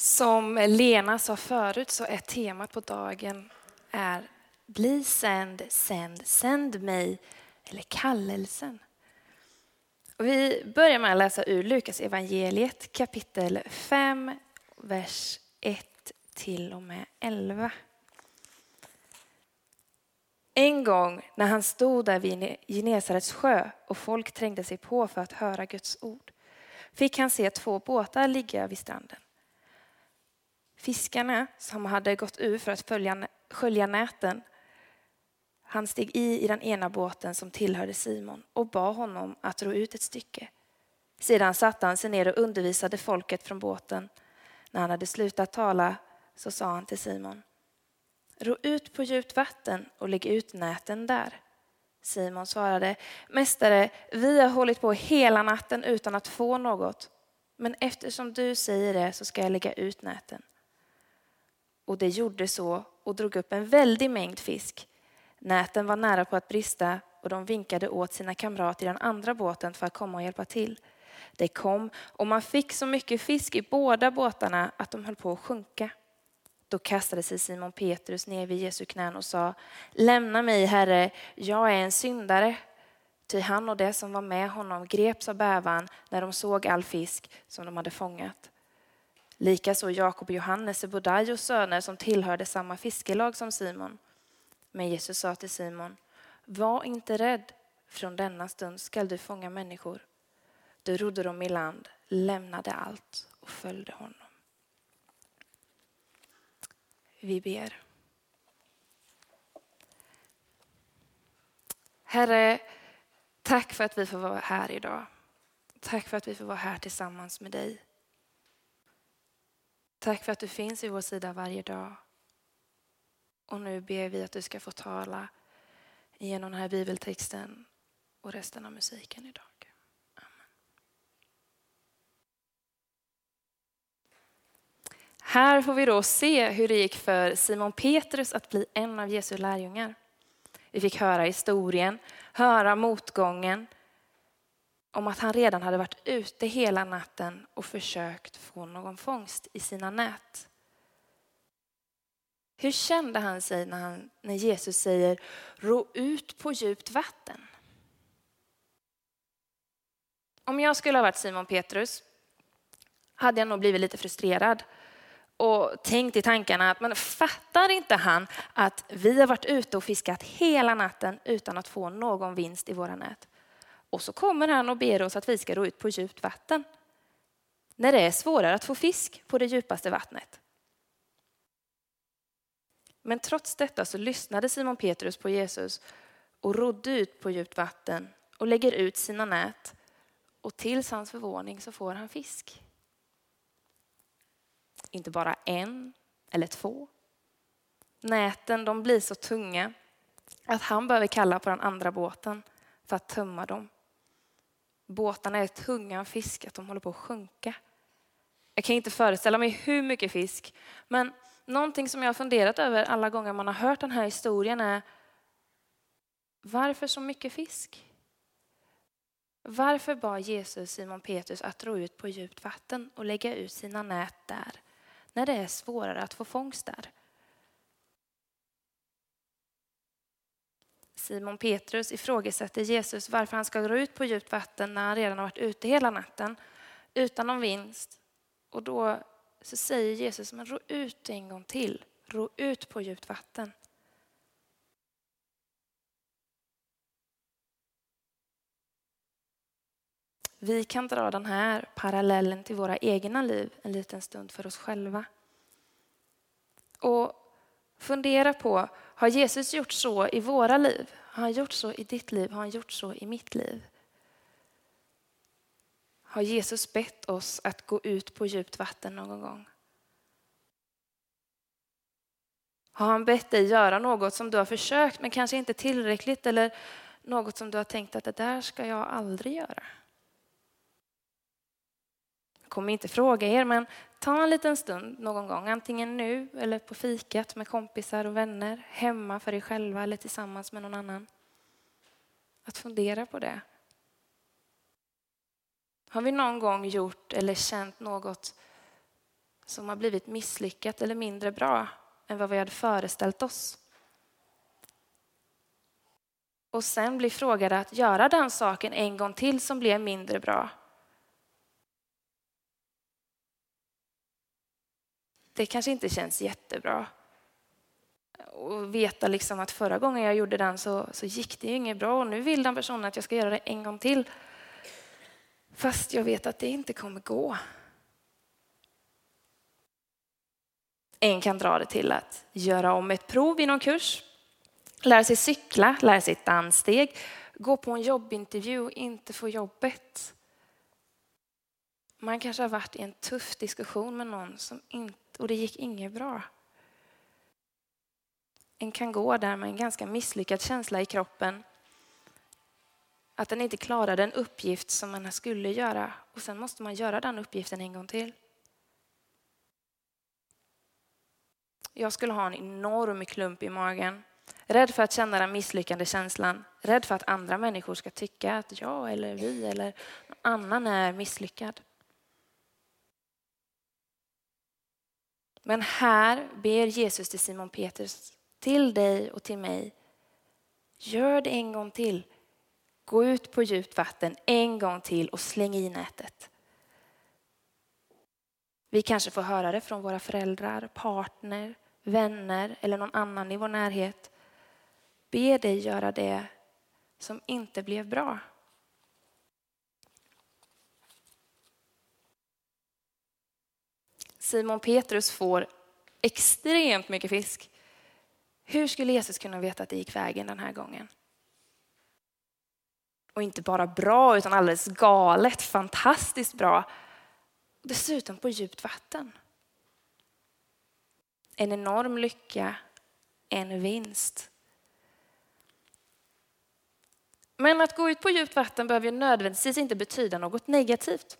Som Lena sa förut så är temat på dagen är Bli sänd, sänd, sänd mig eller kallelsen. Och vi börjar med att läsa ur Lukas evangeliet kapitel 5, vers 1 till och med 11. En gång när han stod där vid Genesarets sjö och folk trängde sig på för att höra Guds ord fick han se två båtar ligga vid stranden. Fiskarna som hade gått ur för att följa, skölja näten han steg i i den ena båten som tillhörde Simon och bad honom att ro ut ett stycke. Sedan satte han sig ner och undervisade folket från båten. När han hade slutat tala så sa han till Simon Ro ut på djupt vatten och lägg ut näten där. Simon svarade, Mästare, vi har hållit på hela natten utan att få något, men eftersom du säger det så ska jag lägga ut näten. Och det gjorde så och drog upp en väldig mängd fisk. Näten var nära på att brista och de vinkade åt sina kamrater i den andra båten för att komma och hjälpa till. Det kom och man fick så mycket fisk i båda båtarna att de höll på att sjunka. Då kastade sig Simon Petrus ner vid Jesu knän och sa, lämna mig Herre, jag är en syndare. Ty han och det som var med honom greps av bävan när de såg all fisk som de hade fångat. Likaså Jakob och Johannes, Sebodaios söner som tillhörde samma fiskelag som Simon. Men Jesus sa till Simon, var inte rädd, från denna stund skall du fånga människor. Då rodde de i land, lämnade allt och följde honom. Vi ber. Herre, tack för att vi får vara här idag. Tack för att vi får vara här tillsammans med dig. Tack för att du finns i vår sida varje dag. Och nu ber vi att du ska få tala genom den här bibeltexten och resten av musiken idag. Amen. Här får vi då se hur det gick för Simon Petrus att bli en av Jesu lärjungar. Vi fick höra historien, höra motgången om att han redan hade varit ute hela natten och försökt få någon fångst i sina nät. Hur kände han sig när, han, när Jesus säger ro ut på djupt vatten? Om jag skulle ha varit Simon Petrus hade jag nog blivit lite frustrerad och tänkt i tankarna att men fattar inte han att vi har varit ute och fiskat hela natten utan att få någon vinst i våra nät. Och så kommer han och ber oss att vi ska ro ut på djupt vatten. När det är svårare att få fisk på det djupaste vattnet. Men trots detta så lyssnade Simon Petrus på Jesus och rodde ut på djupt vatten och lägger ut sina nät. Och till hans förvåning så får han fisk. Inte bara en eller två. Näten de blir så tunga att han behöver kalla på den andra båten för att tömma dem. Båtarna är tunga av fisk att de håller på att sjunka. Jag kan inte föreställa mig hur mycket fisk, men någonting som jag har funderat över alla gånger man har hört den här historien är varför så mycket fisk? Varför bad Jesus Simon Petrus att ro ut på djupt vatten och lägga ut sina nät där? när det är svårare att få fångst där. Simon Petrus ifrågasätter Jesus varför han ska gå ut på djupt vatten när han redan har varit ute hela natten utan någon vinst. Och då så säger Jesus, men ro ut en gång till. Ro ut på djupt vatten. Vi kan dra den här parallellen till våra egna liv en liten stund för oss själva. Och fundera på, har Jesus gjort så i våra liv? Har han gjort så i ditt liv? Har han gjort så i mitt liv? Har Jesus bett oss att gå ut på djupt vatten någon gång? Har han bett dig göra något som du har försökt men kanske inte tillräckligt eller något som du har tänkt att det där ska jag aldrig göra? Kommer inte fråga er, men ta en liten stund någon gång, antingen nu eller på fikat med kompisar och vänner, hemma för er själva eller tillsammans med någon annan. Att fundera på det. Har vi någon gång gjort eller känt något som har blivit misslyckat eller mindre bra än vad vi hade föreställt oss. Och sen bli frågade att göra den saken en gång till som blev mindre bra. Det kanske inte känns jättebra. Och veta liksom att förra gången jag gjorde den så, så gick det ju inget bra och nu vill den personen att jag ska göra det en gång till. Fast jag vet att det inte kommer gå. En kan dra det till att göra om ett prov i någon kurs, lära sig cykla, lära sig ett danssteg, gå på en jobbintervju och inte få jobbet. Man kanske har varit i en tuff diskussion med någon som inte, och det gick inget bra. En kan gå där med en ganska misslyckad känsla i kroppen. Att den inte klarade en uppgift som man skulle göra och sen måste man göra den uppgiften en gång till. Jag skulle ha en enorm klump i magen. Rädd för att känna den misslyckande känslan. Rädd för att andra människor ska tycka att jag eller vi eller någon annan är misslyckad. Men här ber Jesus till Simon Petrus, till dig och till mig. Gör det en gång till. Gå ut på djupt vatten en gång till och släng i nätet. Vi kanske får höra det från våra föräldrar, partner, vänner eller någon annan i vår närhet. Be dig göra det som inte blev bra. Simon Petrus får extremt mycket fisk. Hur skulle Jesus kunna veta att det gick vägen den här gången? Och inte bara bra, utan alldeles galet, fantastiskt bra. Dessutom på djupt vatten. En enorm lycka, en vinst. Men att gå ut på djupt vatten behöver ju nödvändigtvis inte betyda något negativt.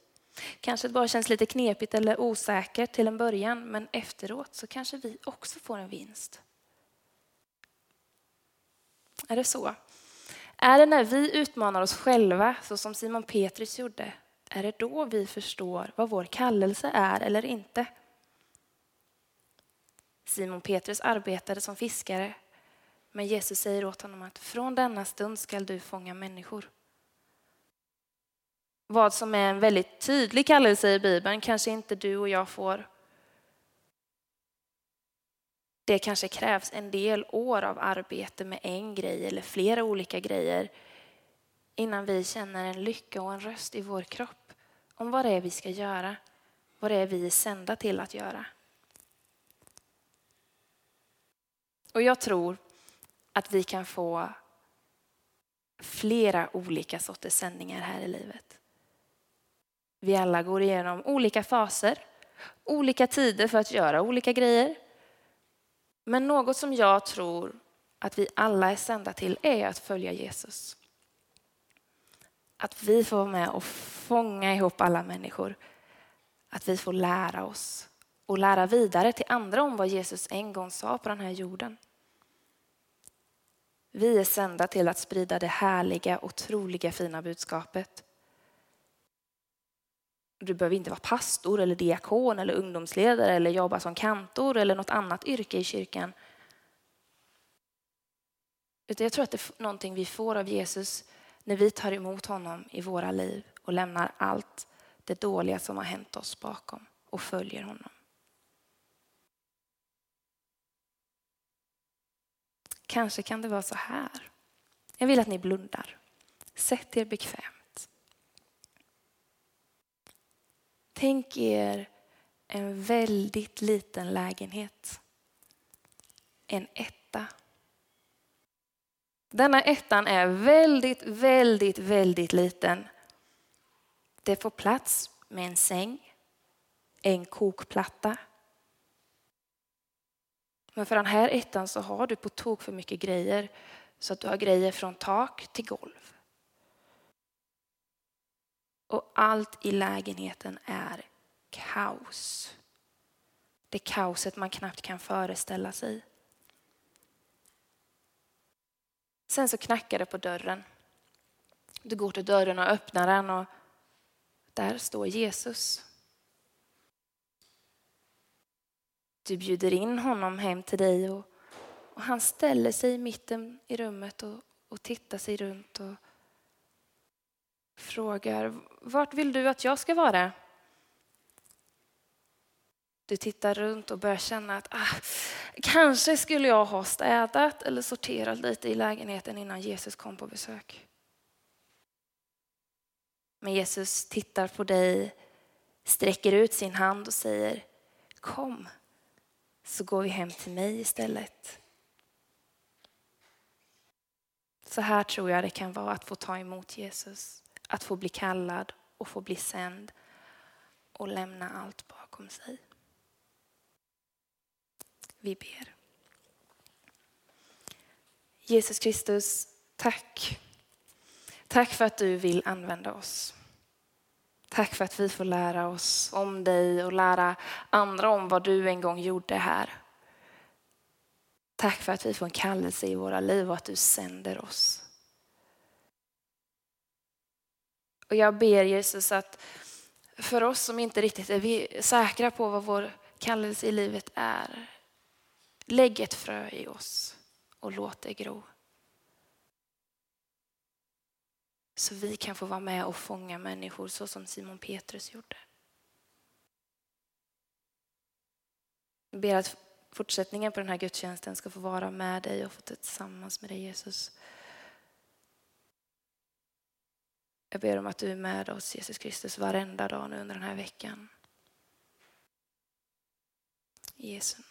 Kanske det bara känns lite knepigt eller osäkert till en början, men efteråt så kanske vi också får en vinst. Är det så? Är det när vi utmanar oss själva, så som Simon Petrus gjorde, är det då vi förstår vad vår kallelse är eller inte? Simon Petrus arbetade som fiskare, men Jesus säger åt honom att från denna stund skall du fånga människor. Vad som är en väldigt tydlig kallelse i Bibeln kanske inte du och jag får. Det kanske krävs en del år av arbete med en grej eller flera olika grejer innan vi känner en lycka och en röst i vår kropp om vad det är vi ska göra, vad det är vi är sända till att göra. Och jag tror att vi kan få flera olika sorters sändningar här i livet. Vi alla går igenom olika faser, olika tider för att göra olika grejer. Men något som jag tror att vi alla är sända till är att följa Jesus. Att vi får vara med och fånga ihop alla människor. Att vi får lära oss och lära vidare till andra om vad Jesus en gång sa på den här jorden. Vi är sända till att sprida det härliga, otroliga fina budskapet. Du behöver inte vara pastor eller diakon eller ungdomsledare eller jobba som kantor eller något annat yrke i kyrkan. Utan jag tror att det är någonting vi får av Jesus när vi tar emot honom i våra liv och lämnar allt det dåliga som har hänt oss bakom och följer honom. Kanske kan det vara så här. Jag vill att ni blundar. Sätt er bekvämt. Tänk er en väldigt liten lägenhet. En etta. Denna ettan är väldigt, väldigt, väldigt liten. Det får plats med en säng, en kokplatta, men för den här ettan så har du på tok för mycket grejer så att du har grejer från tak till golv. Och allt i lägenheten är kaos. Det kaoset man knappt kan föreställa sig. Sen så knackar det på dörren. Du går till dörren och öppnar den och där står Jesus. du bjuder in honom hem till dig och, och han ställer sig i mitten i rummet och, och tittar sig runt och frågar vart vill du att jag ska vara? Du tittar runt och börjar känna att ah, kanske skulle jag ha städat eller sorterat lite i lägenheten innan Jesus kom på besök. Men Jesus tittar på dig, sträcker ut sin hand och säger kom så går vi hem till mig istället. Så här tror jag det kan vara att få ta emot Jesus, att få bli kallad och få bli sänd och lämna allt bakom sig. Vi ber. Jesus Kristus, tack. Tack för att du vill använda oss. Tack för att vi får lära oss om dig och lära andra om vad du en gång gjorde här. Tack för att vi får en kallelse i våra liv och att du sänder oss. Och jag ber Jesus att för oss som inte riktigt är säkra på vad vår kallelse i livet är, lägg ett frö i oss och låt det gro. Så vi kan få vara med och fånga människor så som Simon Petrus gjorde. Jag ber att fortsättningen på den här gudstjänsten ska få vara med dig och få tillsammans med dig Jesus. Jag ber om att du är med oss Jesus Kristus varenda dag nu under den här veckan. I Jesu namn.